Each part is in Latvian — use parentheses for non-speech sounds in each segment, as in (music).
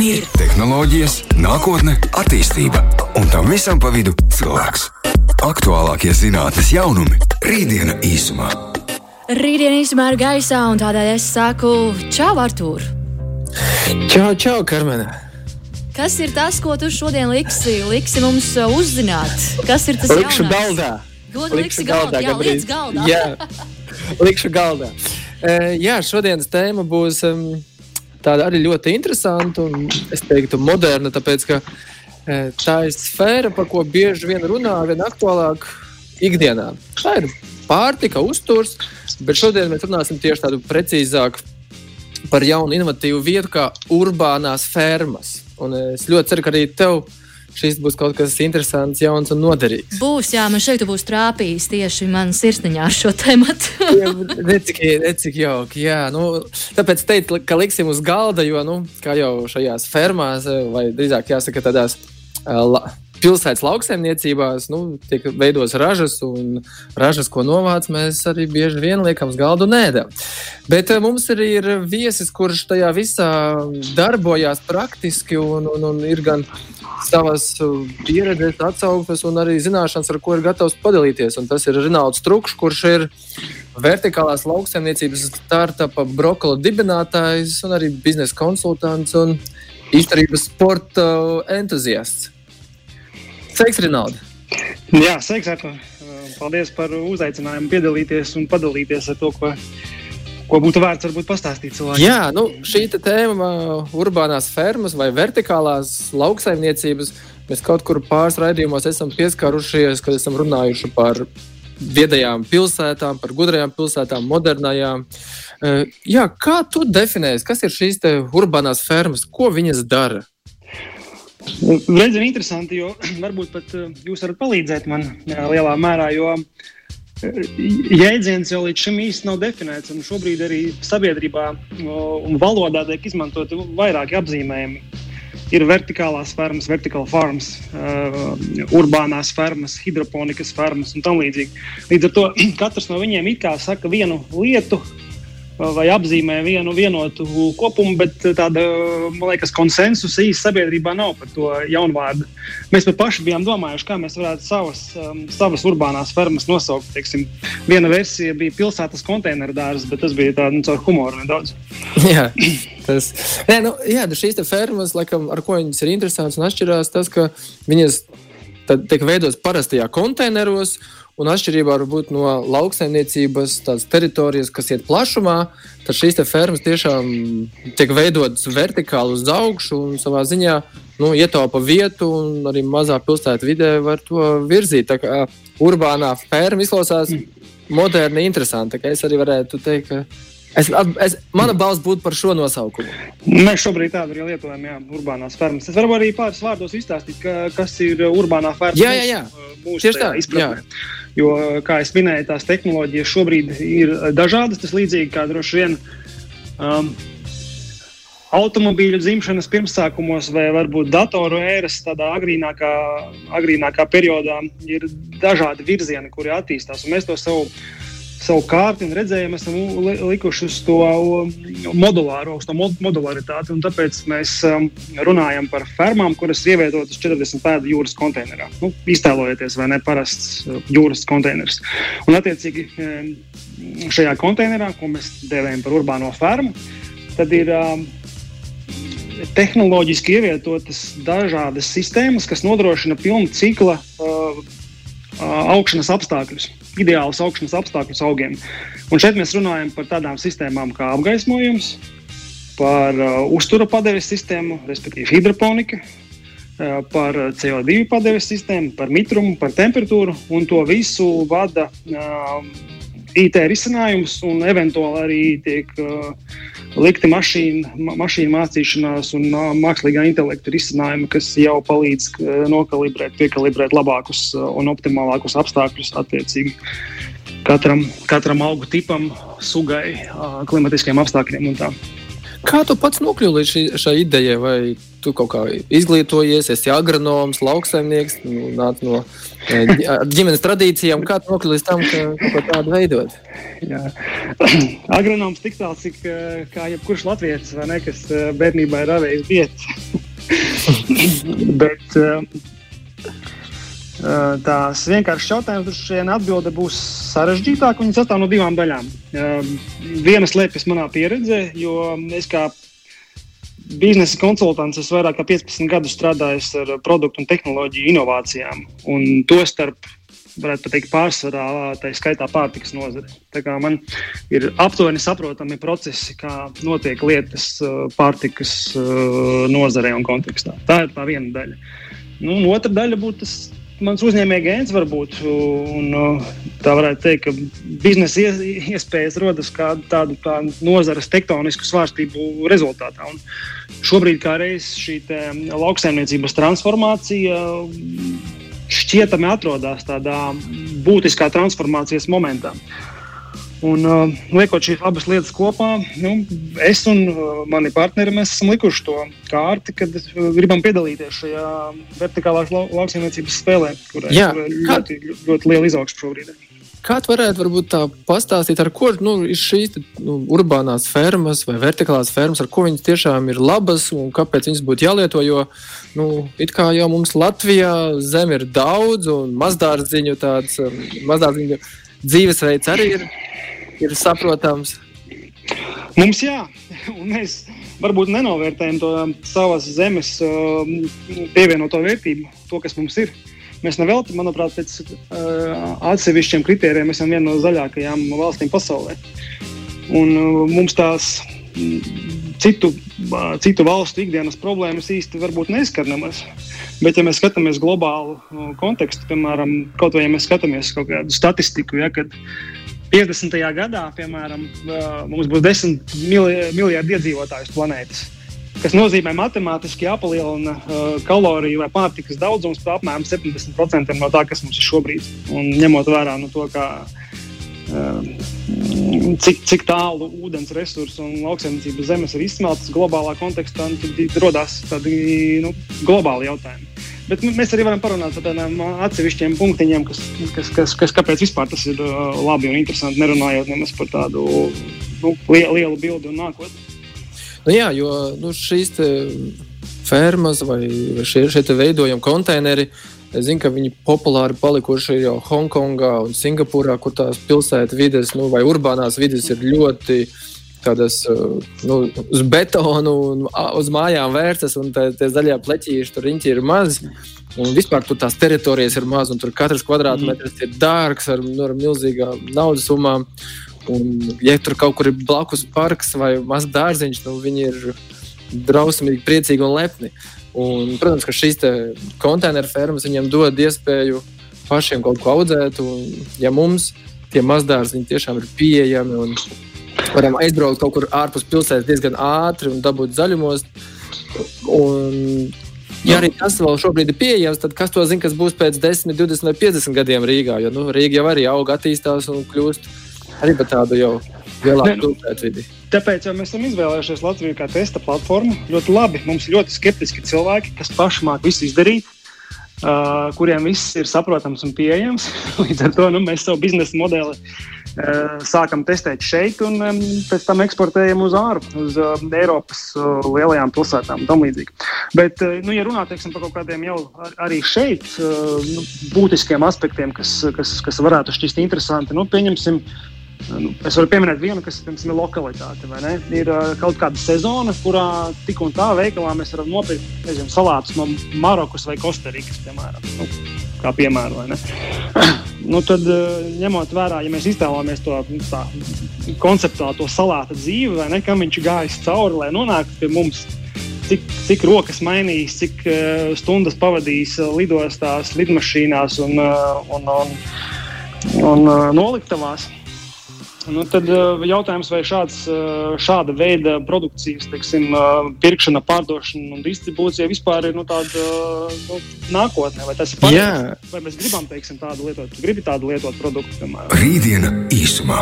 Ir tehnoloģijas, nākotne, attīstība un tam visam pa vidu cilvēks. Aktuālākie zinātnīs jaunumi - rītdiena īsumā. Rītdiena īsumā ir gaisā, un tādēļ es saku čau, Artur! Čau, čau, Karmenē! Kas ir tas, ko tu šodien liksi, liksi mums uh, uzzināt? Kas ir tas Likšu jaunais? galdā! Tu liksi galdā? Jā, Gabriel. liec galdā. Jā, likšu galdā. Uh, jā, šodienas tēma būs um, tāda arī ļoti interesanta un, es teiktu, moderna, tāpēc, ka uh, tā ir sfēra, par ko bieži vien runā, vien aktuālāk ikdienā. Tā ir pārtika, uzturs, bet šodien mēs runāsim tieši tādu precīzāku par jaunu, inovatīvu vietu, kā urbānās fermas. Un es ļoti ceru, ka arī tev šis būs kaut kas interesants, jauns un noderīgs. Būs, jā, man šeit būs trāpījis tieši man sirsniņā ar šo tematu. (laughs) Necik, necik jauki. Jā, nu, tāpēc teicu, ka liksim uz galda, jo, nu, kā jau šajās fermās, vai drīzāk jāsaka, tādās uh, pilsētas lauksaimniecībās, nu, tiek veidotas ražas, un ražas, ko novāc, mēs arī bieži vien liekam uz galdu nēdam. Bet uh, mums arī ir viesis, kurš tajā visā darbojās praktiski un, un, un ir gan savas uh, pieredzes, atsauksmes un arī zināšanas, ar ko ir gatavs padalīties. Un tas ir Rinalds Trukšs, kurš ir vertikālās lauksaimniecības startupa brokoli dibinātājs un arī biznesa konsultants un izturības sporta entuziasts. Sveiks, Rinaldi! Jā, sveiks, Artur. Paldies par uzaicinājumu piedalīties un padalīties ar to, ko, ko būtu vērts varbūt pastāstīt cilvēkiem. Jā, nu, šī tēma, urbānās fermas vai vertikālās lauksaimniecības, mēs kaut kur pāris raidījumos esam pieskārušies, kad esam runājuši par viedajām pilsētām, par gudrajām pilsētām, modernajām. Eh, Jā, kā tu definēsi, kas ir šīs urbānās fermas, ko viņas dara? Redz, ir interesanti, jo (clears throat) varbūt pat uh, jūs varat palīdzēt man jā, lielā mērā, jo uh, jēdziens jau līdz šim īsti nav definēts. Šobrīd arī sabiedrībā un valodā tiek izmantoti vairāki apzīmējumi. Ir vertikālās fermas, vertikālās farmas, uh, urbānās fermas, hidroponikas fermas un tam līdzīgi. Līdz ar to (clears throat) katrs no viņiem it kā saka vienu lietu, vai apzīmē vienu vienotu kopumu, bet tāda, man liekas, konsensusa īsti sabiedrībā nav par to jaunvārdu. Mēs pat paši bijām domājuši, kā mēs varētu savas, um, savas urbānās fermas nosaukt. Teiksim, viena versija bija pilsētas konteineru dārzs, bet tas bija tāds nu, caur humoru nedaudz. (laughs) Jā, tas nē, nu, jā, šīs fermas, laikam, ar ko viņas ir interesantas un atšķirās, tas, ka viņas tiek veidotas parastajā konteineros. Un atšķirībā no lauksaimniecības teritorijas, kas iet plašumā, tad šīs fermas tiešām tiek veidotas vertikāli uz augšu un savā ziņā nu, ietaupa vietu, un arī mazā pilsētā vidē var to virzīt. Tā kā urbānā ferma izklausās moderni, interesanti. Es arī varētu teikt, ka Es, es, mana balss būtu par šo nosaukumu. Mēs šobrīd tādu arī lietojam, jā, urbānās fermas. Es varu arī pāris vārdos izstāstīt, ka, kas ir urbānā ferma. Jā, jā, jā. Mūsu, izpratnē. Jo, kā jau minēju, tās tehnoloģijas šobrīd ir dažādas. Tas līdzīgi kā droši vien um, automobīļu dzimšanas pirmsākumos, vai varbūt datoru ēras tādā agrīnākā, agrīnākā periodā, ir dažādi virzieni, kuri attīstās. Mēs to savu savu kārtu un redzējumu esam likuši uz to modulāro, uz to modularitāti. Tāpēc mēs um, runājam par fermām, kuras ir ievietotas 40 pēdu jūras konteinerā. Nu, iztēlojieties, vai ne parasts uh, jūras konteiners. Un, attiecīgi, um, šajā konteinerā, ko mēs dēvējam par urbāno fermu, tad ir um, tehnoloģiski ievietotas dažādas sistēmas, kas nodrošina pilnu cikla uh, augšanas apstākļus, ideālus augšanas apstākļus augiem. Un šeit mēs runājam par tādām sistēmām kā apgaismojums, par uh, uztura padeves sistēmu, respektīvi hidroponika, uh, par CO2 padeves sistēmu, par mitrumu, par temperatūru, un to visu vada uh, IT risinājums, un eventuāli arī tiek uh, likti mašīna, ma mašīna mācīšanās un uh, mākslīgā intelekta risinājumi, kas jau palīdz uh, nokalibrēt, piekalibrēt labākus uh, un optimālākus apstākļus attiecīgi katram, katram augu tipam, sugai, klimatiskiem apstākļiem un tā. Kā tu pats nokļuvi līdz šī, šai idejai? Vai tu kaut kā izglītojies, esi agronoms, lauksaimnieks, nu, nāc no ģimenes tradīcijām? Kā tu nokļuvi līdz tam, ka kaut ko tādu veidot? Jā. (clears throat) Agronoms tik tāls, cik kā jebkurš latviečs, vai ne, kas bērnībā ir avējis vietas. (laughs) Bet tās vienkāršas jautājums, uz šiem atbilde būs sarežģītāka. Viņa sastāv no divām daļām. Viena slēpjas manā pieredzē, jo es kā biznesa konsultants esmu vairāk kā 15 gadus strādājis ar produktu un tehnoloģiju inovācijām. Un to starp varētu teikt, pārsvarā tā skaitā pārtikas nozare. Man ir aptuveni saprotami procesi, kā notiek lietas pārtikas nozarē un kontekstā. Tā ir tā viena daļa. Nu, otra daļa būtu tas mans uzņēmēja gēns varbūt. Un, tā varētu teikt, ka biznesa iespējas rodas kā tādu kā nozares tektonisku svārstību rezultātā. Un šobrīd kā reiz šī lauksaimniecības transformācija šķietami atrodas tādā būtiskā transformācijas momentā. Un, uh, liekot šīs abas lietas kopā, nu, es un uh, mani partneri esam likuši to kārti, kad uh, gribam piedalīties šajā vertikālās lau lauksaimniecības spēlē, kurai ir ļoti, ļoti, ļoti liela izaugsme šobrīd. Kā tu varētu varbūt, tā pastāstīt, ar ko nu, ir šīs nu, urbānās fermas vai vertikālās fermas, ar ko viņas tiešām ir labas un kāpēc viņas būtu jālieto? Jo nu, it kā jau mums Latvijā zeme ir daudz un mazdārziņu tāds mazdārziņu dzīvesveids arī ir ir saprotams. Mums jā, (laughs) un mēs varbūt nenovērtējam to savas zemes um, pievienoto vērtību, to, kas mums ir. Mēs nevelti, manuprāt, pēc uh, atsevišķiem kritērijiem esam viena no zaļākajām valstīm pasaulē. Un uh, mums tās mm, citu, uh, citu valstu ikdienas problēmas īsti varbūt neskar nemaz. Bet, ja mēs skatāmies globālu kontekstu, piemēram, kaut vai ja mēs skatāmies kaut kādu statistiku, ja, kad 50. gadā, piemēram, mums būs 10 miljardi iedzīvotāju uz planētas. Tas nozīmē, ka matemātiski jāpalielina uh, kaloriju vai pārtikas daudzums par apmēram 70% no tā, kas mums ir šobrīd. Un ņemot vērā nu, to, kā, uh, cik, cik tālu ūdens resursi un lauksaimniecības zemes ir izsmeltas globālā kontekstā, tad radās tādi nu, globāli jautājumi. Bet nu, mēs arī varam parunāt par tādiem atsevišķiem punktiņiem, kas, kas, kas, kas kāpēc tas ir labi un interesanti, nerunājot nemaz par tādu nu, lielu, lielu bildi un nākotni. Nu, jā, jo nu, šīs fermas vai šie, šie veidojumi konteineri. Es zinu, ka viņi populāri palikuši jau Hongkongā un Singapūrā, kur tās pilsētas vidas nu, vai urbānās vidas ir ļoti uh, tādas nu, uz betonu un uz mājām vērstas, un tie zaļie pleķīši tur ir mazi. Un vispār tur tās teritorijas ir maz, un tur katrs kvadrātmetrs mm. ir dārgs ar, nu, ar milzīgām naudas summām. Un, ja tur kaut kur ir blakus parks vai mazs dārziņš, nu, viņi ir drausmīgi priecīgi un lepni. Un, protams, ka šīs konteineru fermas viņiem dod iespēju pašiem kaut ko audzēt. Un, ja mums tie mazdārziņi tiešām ir pieejami un varam aizbraukt kaut kur ārpus pilsētas diezgan ātri un dabūt zaļumos. Un, ja arī tas vēl šobrīd ir pieejams, tad kas to zina, kas būs pēc 10, 20 vai 50 gadiem Rīgā? Jo nu, Rīga jau arī aug, attīstās un kļūst arī par tādu jau lielāku pilsētvidi. Tāpēc mēs esam izvēlējušies Latviju kā testa platformu. Ļoti labi. Mums ir ļoti skeptiski cilvēki, kas paši māca visu izdarīt, uh, kuriem viss ir saprotams un pieejams. (laughs) Līdz ar to nu, mēs savu biznesa modeli Eh, sākam testēt šeit, un pēc tam eksportējam uz ārpusi, uz eh, Eiropas eh, lielajām pilsētām un tam līdzīgi. Bet, nu, ja runā teiksim, par kaut kādiem jau arī šeit nu, būtiskiem aspektiem, kas, kas, kas varētu šķist interesanti, nu, pieņemsim. Nu, es varu pieminēt vienu, kas piemēram, ir lokalitāte. Ir uh, kaut kāda sezona, kurā tik un tā veikalā mēs varam nopirkt nezinu, salātus no Marokas vai Kostarikas, piemēram. Nu, kā piemēru. (clears throat) nu, tad, ņemot vērā, ja mēs iztēlojamies to nu, tā, konceptuālo to salāta dzīvi, ne, kam viņš gājis cauri, lai nonāktu pie mums. Cik, cik rokas mainīs, cik uh, stundas pavadīs uh, lidostās, lidmašīnās un, uh, un, un, un uh, noliktavās. Nu, tad uh, jautājums, vai šāds, uh, šāda veida produkcijas teiksim, uh, pirkšana, pārdošana un distribūcija vispār ir nu, tāda nu, nākotnē, vai tas ir pareizi? Vai mēs gribam teiksim, tādu lietot, gribi tādu lietot produktu? Piemēram? Rītdiena īsumā.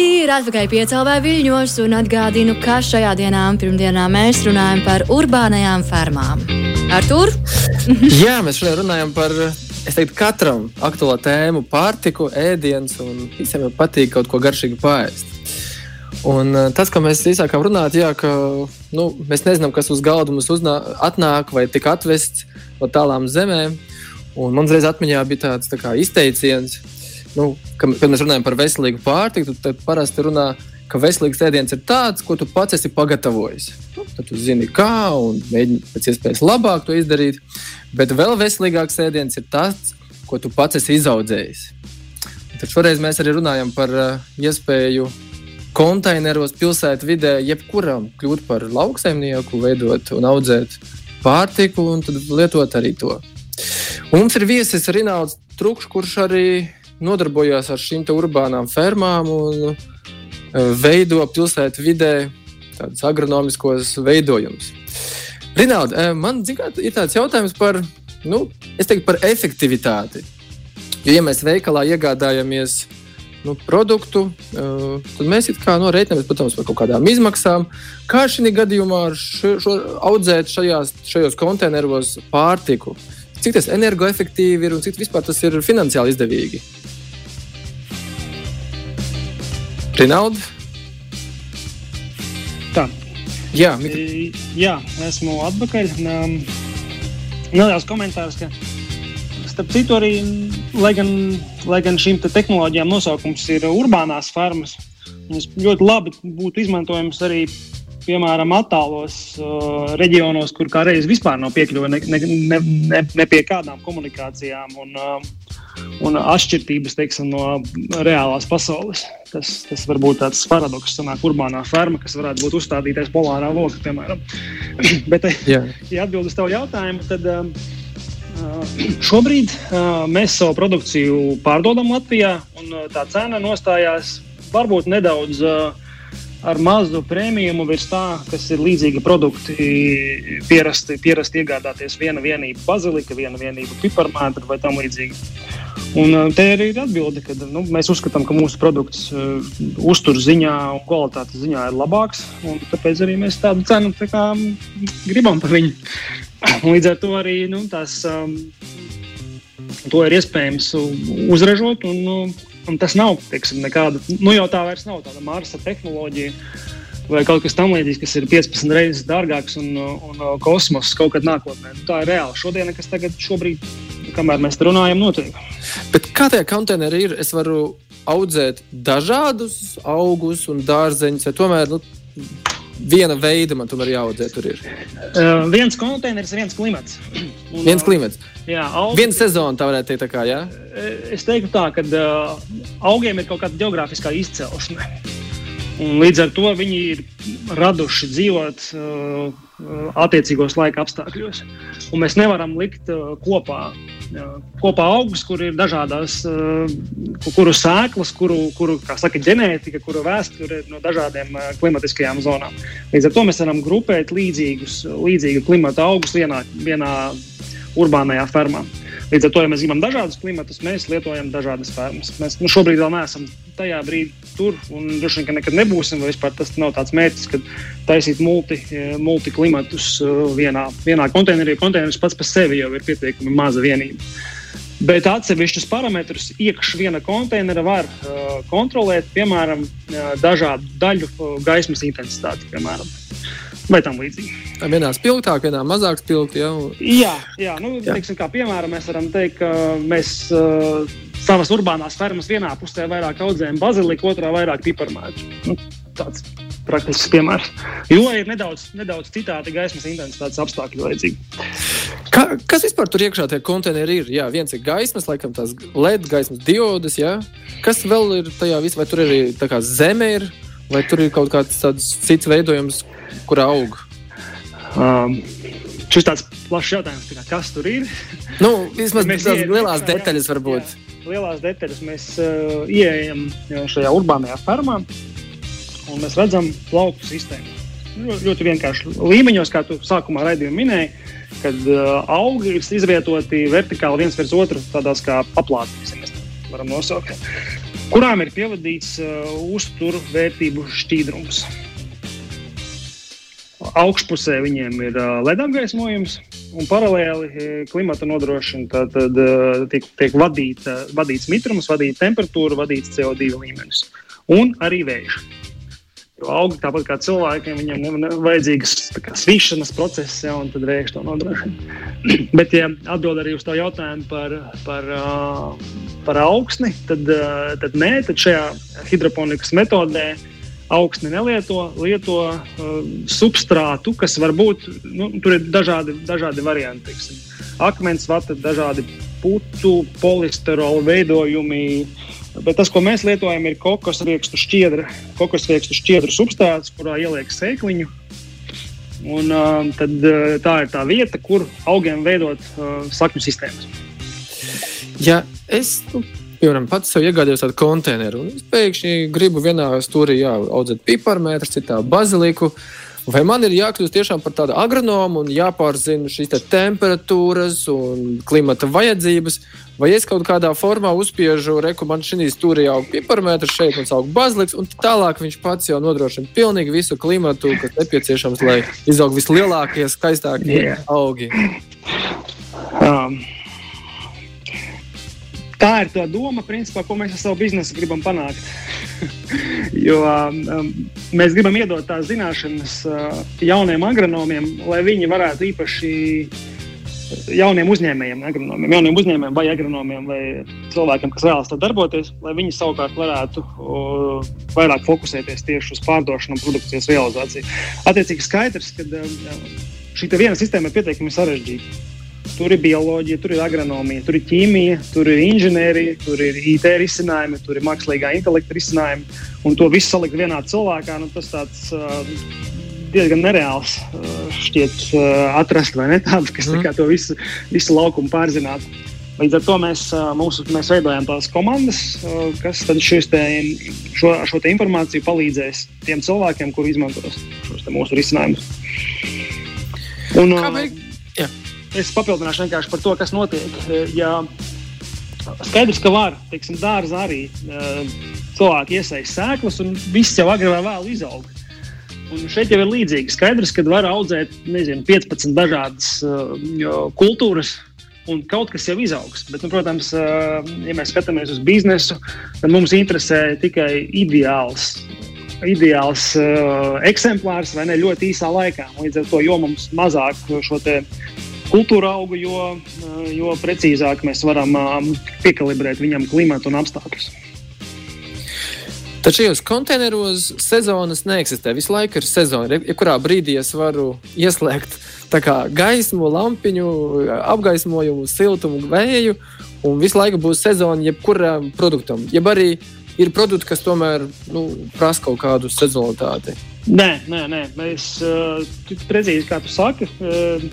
Ir atpakaļ piecēlē viļņos un atgādinu, ka šajā dienā, pirmdienā, mēs runājam par urbānajām fermām. Ar tur? Jā, mēs šodien runājam par, es teiktu, katram aktuālo tēmu - pārtiku, ēdienas, un visiem jau patīk kaut ko garšīgu pāriest. Un uh, tas, ka mēs īsākām runājam, jā, ka nu, mēs nezinām, kas uz galda mums uznā, atnāk vai tika atvests no tālām zemēm. Un man uzreiz atmiņā bija tāds tā kā, izteiciens, nu, ka, kad mēs runājam par veselīgu pārtiku, tad parasti runā, ka veselīgs ēdiens ir tāds, ko tu pats esi pagatavojis. Nu, tad tu zini, kā un mēģini pēc iespējas labāk to izdarīt. Bet vēl veselīgāks ēdiens ir tas, ko tu pats esi izaudzējis. Tad šoreiz mēs arī runājam par uh, iespēju konteineros, pilsētu vidē, jebkuram kļūt par lauksaimnieku, veidot un audzēt pārtiku un lietot arī to. Un mums ir viesis Rinalds Trukšs, kurš arī nodarbojās ar šīm urbānām fermām un eh, veido pilsētu vidē tādus agronomiskos veidojumus. Rinaldi, eh, man kā, ir tāds jautājums par, nu, teiktu, par efektivitāti. Jo, ja mēs veikalā iegādājamies nu, produktu, eh, tad mēs kā no rēķinamies, protams, par kaut kādām izmaksām. Kā šī gadījumā šo, šo audzēt šajās, šajos konteineros pārtiku? Cik tas energoefektīvi ir un cik vispār tas ir finansiāli izdevīgi? Rinaldi? Jā, mikro... Jā, esmu atpakaļ. Um, Neliels komentārs, ka starp citu arī, lai gan, lai gan šīm te tehnoloģijām nosaukums ir urbānās farmas, viņas ļoti labi būtu izmantojams arī piemēram, attālos uh, reģionos, kur kā reiz vispār nav piekļuve ne, ne, ne, ne, ne pie kādām komunikācijām un, uh, un atšķirības teiksim, no reālās pasaules. Tas, tas var būt tāds paradoks, sanāk, urbānā ferma, kas varētu būt uzstādītais polārā lokā, piemēram. (clears throat) Bet, yeah. ja atbild uz tavu jautājumu, tad um, uh, (clears throat) šobrīd uh, mēs savu produkciju pārdodam Latvijā, un uh, tā cena nostājās varbūt nedaudz. Uh, ar mazu prēmiju virs tā, kas ir līdzīgi produkti. Pierasti, pierasti iegādāties viena vienība bazilika, viena vienība piparmētra vai tam līdzīgi. Un uh, te arī ir atbilde, ka nu, mēs uzskatām, ka mūsu produkts uh, uzturu ziņā un kvalitātes ziņā ir labāks. Tāpēc arī mēs tādu cenu tā kā, gribam par viņu. (laughs) Līdz ar to arī nu, tās, um, to ir iespējams uzražot. Un, uh, Un tas nav teiksim, nekāda, nu jau tā vairs nav tāda Marsa tehnoloģija vai kaut kas tamlīdzīgs, kas ir 15 reizes dārgāks un, un, kosmoss kaut kad nākotnē. Nu, tā ir reāli. Šodien, kas tagad, šobrīd, kamēr mēs runājam, notiek. Bet kā tie konteineri ir? Es varu audzēt dažādus augus un dārzeņus, vai tomēr nu, viena veida man tomēr jāaudzē. Tur ir uh, viens konteiners, viens klimats. Un, viens klimats. Jā, augi, viena sezona, tā varētu teikt. Tā kā, jā? Es teiktu, tā, ka uh, augiem ir kaut kāda geogrāfiskā izcelsme. Un līdz ar to viņi ir raduši dzīvot uh, attiecīgos laika apstākļos. Un mēs nevaram likt uh, kopā kopā augus, kur ir dažādas, eh, kuru sēklas, kuru, kuru saka, ģenētika, kuru vēsture ir no dažādiem eh, klimatiskajām zonām. Līdz ar to mēs varam grupēt līdzīgus, līdzīgu klimata augus vienā, vienā urbānajā fermā. Līdz ar to, ja mēs gribam dažādus klimatus, mēs lietojam dažādas fermas. Mēs nu, šobrīd vēl neesam tajā brīdī tur, un droši vien, ka nekad nebūsim. Vispār tas nav tāds mērķis, ka taisīt multi, multi klimatus uh, vienā, vienā konteinerī. Konteineris pats par sevi jau ir pietiekami maza vienība. Bet atsevišķus parametrus iekšā viena konteinera var uh, kontrolēt, piemēram, uh, dažādu daļu uh, gaismas intensitāti. Piemēram vai tam līdzīgi. Vienā spilgtāk, vienā mazāk spilgti. Ja? Jā, jā, nu, jā. Teiksim, kā piemēram, mēs varam teikt, ka mēs uh, savas urbānās fermas vienā pusē vairāk audzējam baziliku, otrā vairāk piparmēķu. Nu, tāds praktisks piemērs. Jo ir nedaudz, nedaudz citādi gaismas intensitātes apstākļi vajadzīgi. Ka, kas vispār tur iekšā tie konteineri ir? Jā, viens ir gaismas, laikam tās LED gaismas diodes. Jā. Kas vēl ir tajā visā, vai tur arī zeme ir, vai tur ir kaut kāds cits veidojums, kur aug? Um, šis tāds plašs jautājums, kā, kas tur ir. Nu, vismaz tādas lielās detaļas varbūt. Jā, lielās detaļas mēs uh, ieejam šajā urbānajā fermā un mēs redzam lauku sistēmu. Ļoti, ļoti vienkārši līmeņos, kā tu sākumā raidījumā minēji, kad uh, augi ir izvietoti vertikāli viens virs otru, tādās kā paplātēs, ja mēs tā varam nosaukt. kurām ir pievadīts uzturvērtību šķīdrums. Augšpusē viņiem ir LED apgaismojums, un paralēli klimata nodrošina. Tad, tad tiek, tiek vadīta, vadīts mitrums, vadīta temperatūra, vadīts CO2 līmenis un arī vējš. Jo augi tāpat kā cilvēkiem, viņiem nav vajadzīgas svīšanas process, ja, un tad vējš to nodrošina. (clears throat) Bet, ja atbild arī uz to jautājumu par, par, par augsni, tad, tad nē, tad šajā hidroponikas metodē augsni nelieto, lieto uh, substrātu, kas var būt, nu, tur ir dažādi, dažādi varianti. Teiksim. Akmens vata, dažādi putu, polisterola veidojumi, Bet tas, ko mēs lietojam, ir kokosriekstu šķiedra, kokosriekstu šķiedra substrāts, kurā ieliek sēkliņu. Un, uh, tad, uh, tā ir tā vieta, kur augiem veidot uh, sakņu sistēmas. Ja es nu, piemēram, pats sev iegādājos tādu konteineru, un es pēkšņi gribu vienā stūrī audzēt piparmētru, citā baziliku. Uh, Vai man ir jākļūst tiešām par tādu agronomu un jāpārzina šīs te temperatūras un klimata vajadzības, vai es kaut kādā formā uzspiežu, reku man šī stūrī aug piparmētrs, šeit mums aug baziliks, un tālāk viņš pats jau nodrošina pilnīgi visu klimatu, kas nepieciešams, lai izaug vislielākie, skaistākie yeah. augi. Um. Tā ir tā doma, principā, ko mēs ar savu biznesu gribam panākt. (laughs) jo um, mēs gribam iedot tās zināšanas uh, jauniem agronomiem, lai viņi varētu īpaši jauniem uzņēmējiem, agronomiem, jauniem uzņēmējiem vai agronomiem vai cilvēkiem, kas vēlas darboties, lai viņi savukārt varētu uh, vairāk fokusēties tieši uz pārdošanu un produkcijas realizāciju. Attiecīgi skaidrs, ka uh, šī viena sistēma ir pietiekami sarežģīta. Tur ir bioloģija, tur ir agronomija, tur ir ķīmija, tur ir inženierija, tur ir IT risinājumi, tur ir mākslīgā intelekta risinājumi. Un to visu salikt vienā cilvēkā, nu, tas tāds, uh, diezgan nereāls uh, šķiet uh, atrast, vai ne? Tādu, kas mm. tā to visu, visu laukumu pārzinātu. Līdz ar to mēs, mūsu, mēs veidojam tās komandas, kas te, šo, šo te informāciju palīdzēs tiem cilvēkiem, kuri izmantos šos mūsu risinājumus. Un, Kā vajag? Es papildināšu vienkārši par to, kas notiek. Ja skaidrs, ka var, teiksim, dārzā arī cilvēki iesaistīt sēklas, un viss jau agrāk vai vēlu izaug. Un šeit jau ir līdzīgi. Skaidrs, ka var audzēt nezinu, 15 dažādas uh, kultūras, un kaut kas jau izaugs. Bet, nu, protams, ja mēs skatāmies uz biznesu, tad mums interesē tikai ideāls. Ideāls uh, eksemplārs vai ne ļoti īsā laikā. Līdz ar to, jo mums mazāk šo kultūra auga, jo, eh, jo precīzāk mēs varam um, piekalibrēt viņam klimatu un apstākļus. Tad šajos konteineros sezonas neeksistē. Visu laiku ir sezona. Jebkurā brīdī es varu ieslēgt gaismu, lampiņu, apgaismojumu, siltumu, vēju, un visu laiku būs sezona jebkuram produktam. Jeb arī ir produkti, kas tomēr nu, prasa kaut kādu sezonalitāti. Nē, nē, nē. mēs uh, precīzi kā tu saki. Uh,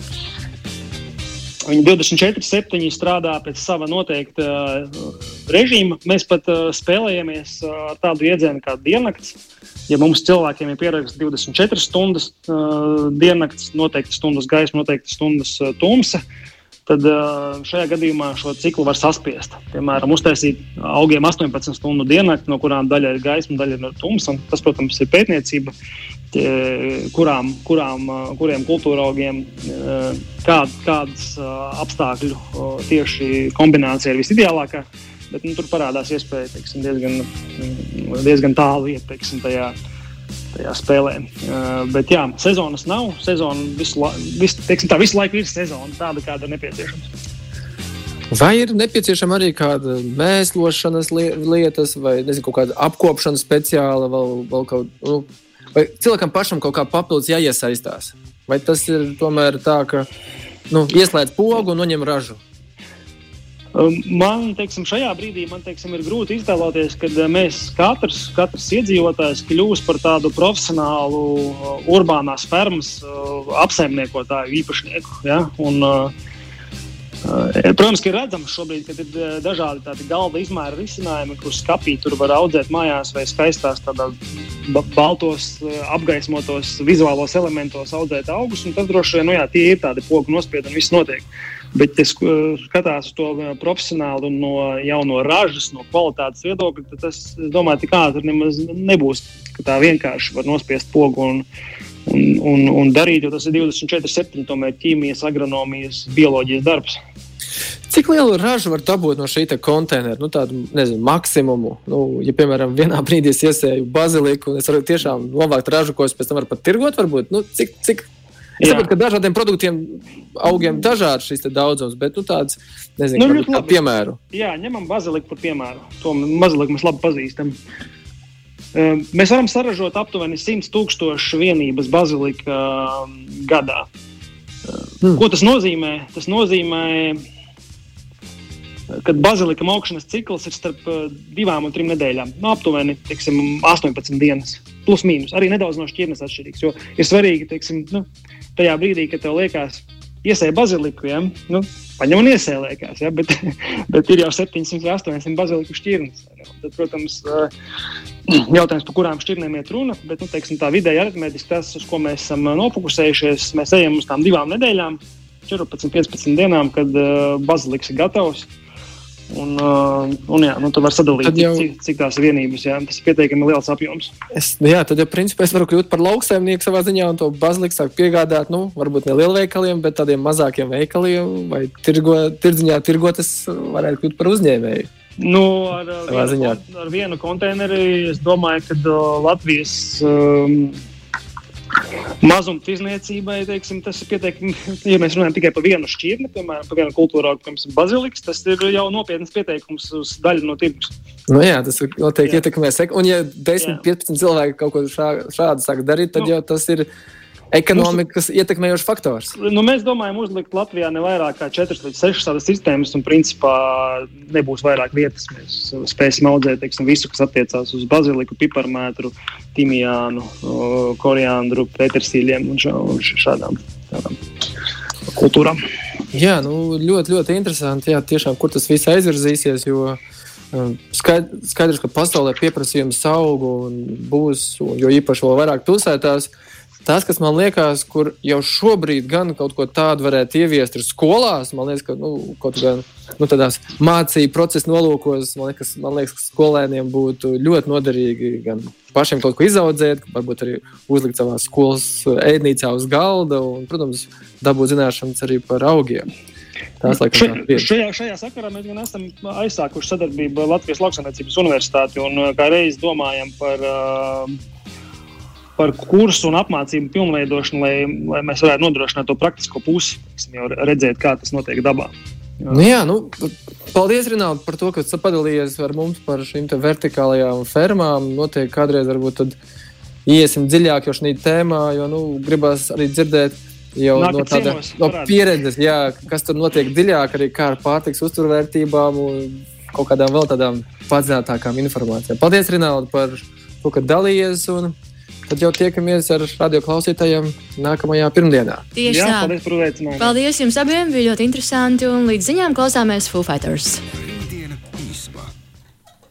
Viņi 24, 7 strādā pēc sava noteikta uh, režīma. Mēs pat uh, spēlējamies uh, ar tādu iedzienu kā diennakts. Ja mums cilvēkiem ir pieraksts 24 stundas diennakts, noteikti stundas gaisma, noteikti stundas tumsa, tad šajā gadījumā šo ciklu var saspiest. Piemēram, uztaisīt augiem 18 stundu diennakti, no kurām daļa ir gaisma, daļa ir tumsa. Tas, protams, ir pētniecība kurām, kurām, kuriem kultūra augiem kād, kādas apstākļu tieši kombinācija ir visideālākā. Bet nu, tur parādās iespēja teiksim, diezgan, diezgan tālu iet teiksim, tajā, tajā spēlē. Bet jā, sezonas nav. Sezona visu, visu, teiksim, tā, visu laiku ir sezona, tāda kāda ir nepieciešama. Vai ir nepieciešama arī kāda mēslošanas lietas, vai nezinu, kāda apkopšana speciāla, vēl, vēl kaut kāda nu, Vai cilvēkam pašam kaut kā papildus jāiesaistās? Vai tas ir tomēr tā, ka nu, ieslēdz pogu un noņem ražu? Um, man teiksim, šajā brīdī man, teiksim, ir grūti iztēloties, ka uh, mēs katrs, katrs iedzīvotājs kļūs par tādu profesionālu uh, urbānās fermas uh, apsaimniekotāju īpašnieku. Ja? Un, Eh, protams, ka ir redzams šobrīd, ka ir eh, dažādi tādi galda izmēra risinājumi, kurus skapī tur var audzēt mājās vai skaistās tādos baltos, eh, apgaismotos vizuālos elementos audzēt augus. Tas droši vien, nu jā, tie ir tādi pogu nospiedi un viss notiek. Bet, ja skatās uz to profesionāli un no jauno ražas, no kvalitātes viedokļa, tad tas, domāju, tik ātri nemaz nebūs. Tā vienkārši var nospiest pogu un, un, un, un darīt, jo tas ir 24, 7 tomēr ķīmijas, agronomijas, bioloģijas darbs. Cik lielu ražu var dabūt no šī konteinera? Nu, tādu nezinu, maksimumu. Nu, ja, piemēram, vienā brīdī es iesēju baziliku, un es varu tiešām novākt ražu, ko es pēc tam varu pat tirgot, varbūt. Nu, cik, cik Es saprotu, ka dažādiem produktiem, augiem dažādi šis daudzums, bet nu, tāds, nezinu, nu, kā piemēru. Jā, ņemam baziliku par piemēru. To baziliku mēs labi pazīstam. Mēs varam saražot aptuveni 100 tūkstošu vienības bazilika gadā. Hmm. Ko tas nozīmē? Tas nozīmē, ka bazilika augšanas cikls ir starp uh, divām un trim nedēļām. No nu, aptuveni teiksim, 18 dienas, plus mīnus. Arī nedaudz no šķirnes atšķirīgs. Jo ir svarīgi, teiksim, nu, tajā brīdī, kad tev liekas, iesēja baziliku, ja? nu, paņem un iesēlēkās, ja? bet, (laughs) bet ir jau 700 vai 800 baziliku šķirnes. Tad, protams, uh, jautājums, par kurām šķirnēm iet runa, bet nu, teiksim, tā vidēji aritmētiski tas, uz ko mēs esam nofokusējušies, mēs ejam uz tām divām nedēļām, 14, 15 dienām, kad uh, baziliks ir gatavs. Uh, Un, uh, un jā, nu, tu vari sadalīt, jau... cik, cik tās ir vienības. Jā, tas ir pietiekami liels apjoms. Es, nu jā, tad, ja principā es varu kļūt par lauksaimnieku savā ziņā un to baziliku sāk piegādāt, nu, varbūt ne lielveikaliem, bet tādiem mazākiem veikaliem vai tirgo, tirdziņā tirgotas varētu kļūt par uzņēmēju. Nu, ar, ar, vienu, ar vienu konteineri es domāju, ka uh, Latvijas um, Mazumtirdzniecībai tas ir pietiekami. Ja mēs runājam tikai par vienu šķirni, piemēram, par vienu kultūru augu, piemēram, baziliks, tas ir jau nopietns pieteikums uz daļu no tirgus. Nu jā, tas noteikti ietekmē. Un, ja 10, jā. 15 cilvēki kaut ko šā, šādu sāk darīt, tad nu, jau tas ir ekonomikas ietekmējošs faktors. Nu, mēs domājam, uzlikt Latvijā ne vairāk kā 4 līdz 6 tādas sistēmas, un principā nebūs vairāk vietas. Mēs spēsim audzēt teiksim, visu, kas attiecās uz baziliku, piparmētru, timijānu, koriandru, petersīļiem un, šā, un šādām tādām kultūrām. Jā, nu, ļoti, ļoti interesanti. Jā, tiešām, kur tas viss aizvirzīsies. Jo um, skaidrs, ka pasaulē pieprasījums aug un būs, jo īpaši vēl vairāk pilsētās. Uh, Tas, kas man liekas, kur jau šobrīd gan kaut ko tādu varētu ieviest, ir skolās. Man liekas, ka nu, kaut kādā nu, mācību procesa nolūkos, man liekas, man liekas, ka skolēniem būtu ļoti noderīgi gan pašiem kaut ko izaudzēt, varbūt arī uzlikt savā skolas ēdnīcā uz galda un, protams, dabūt zināšanas arī par augiem. Tās, laikam, Še, šajā, šajā sakarā mēs gan esam aizsākuši sadarbību Latvijas Lauksaimniecības Universitāti un kā reiz domājam par uh, par kursu un apmācību pilnveidošanu, lai, lai mēs varētu nodrošināt to praktisko pusi, jau redzēt, kā tas notiek dabā. Nu jā, nu, paldies, Rinaldi, par to, ka padalījies ar mums par šīm vertikālajām fermām. Noteikti kādreiz varbūt tad iesim dziļāk jau šajā tēmā, jo nu, gribās arī dzirdēt jau Nākat no tādas no pieredzes, jā, kas tur notiek dziļāk, arī kā ar pārtiks uzturvērtībām un kaut kādām vēl tādām padziļinātākām informācijām. Paldies, Rinaldi, par to, ka dalījies. Un tad jau tiekamies ar radio klausītājiem nākamajā pirmdienā. Tieši Jā, tā. Paldies par uzaicinājumu. Paldies jums abiem, bija ļoti interesanti un līdz ziņām klausāmies Foo Fighters.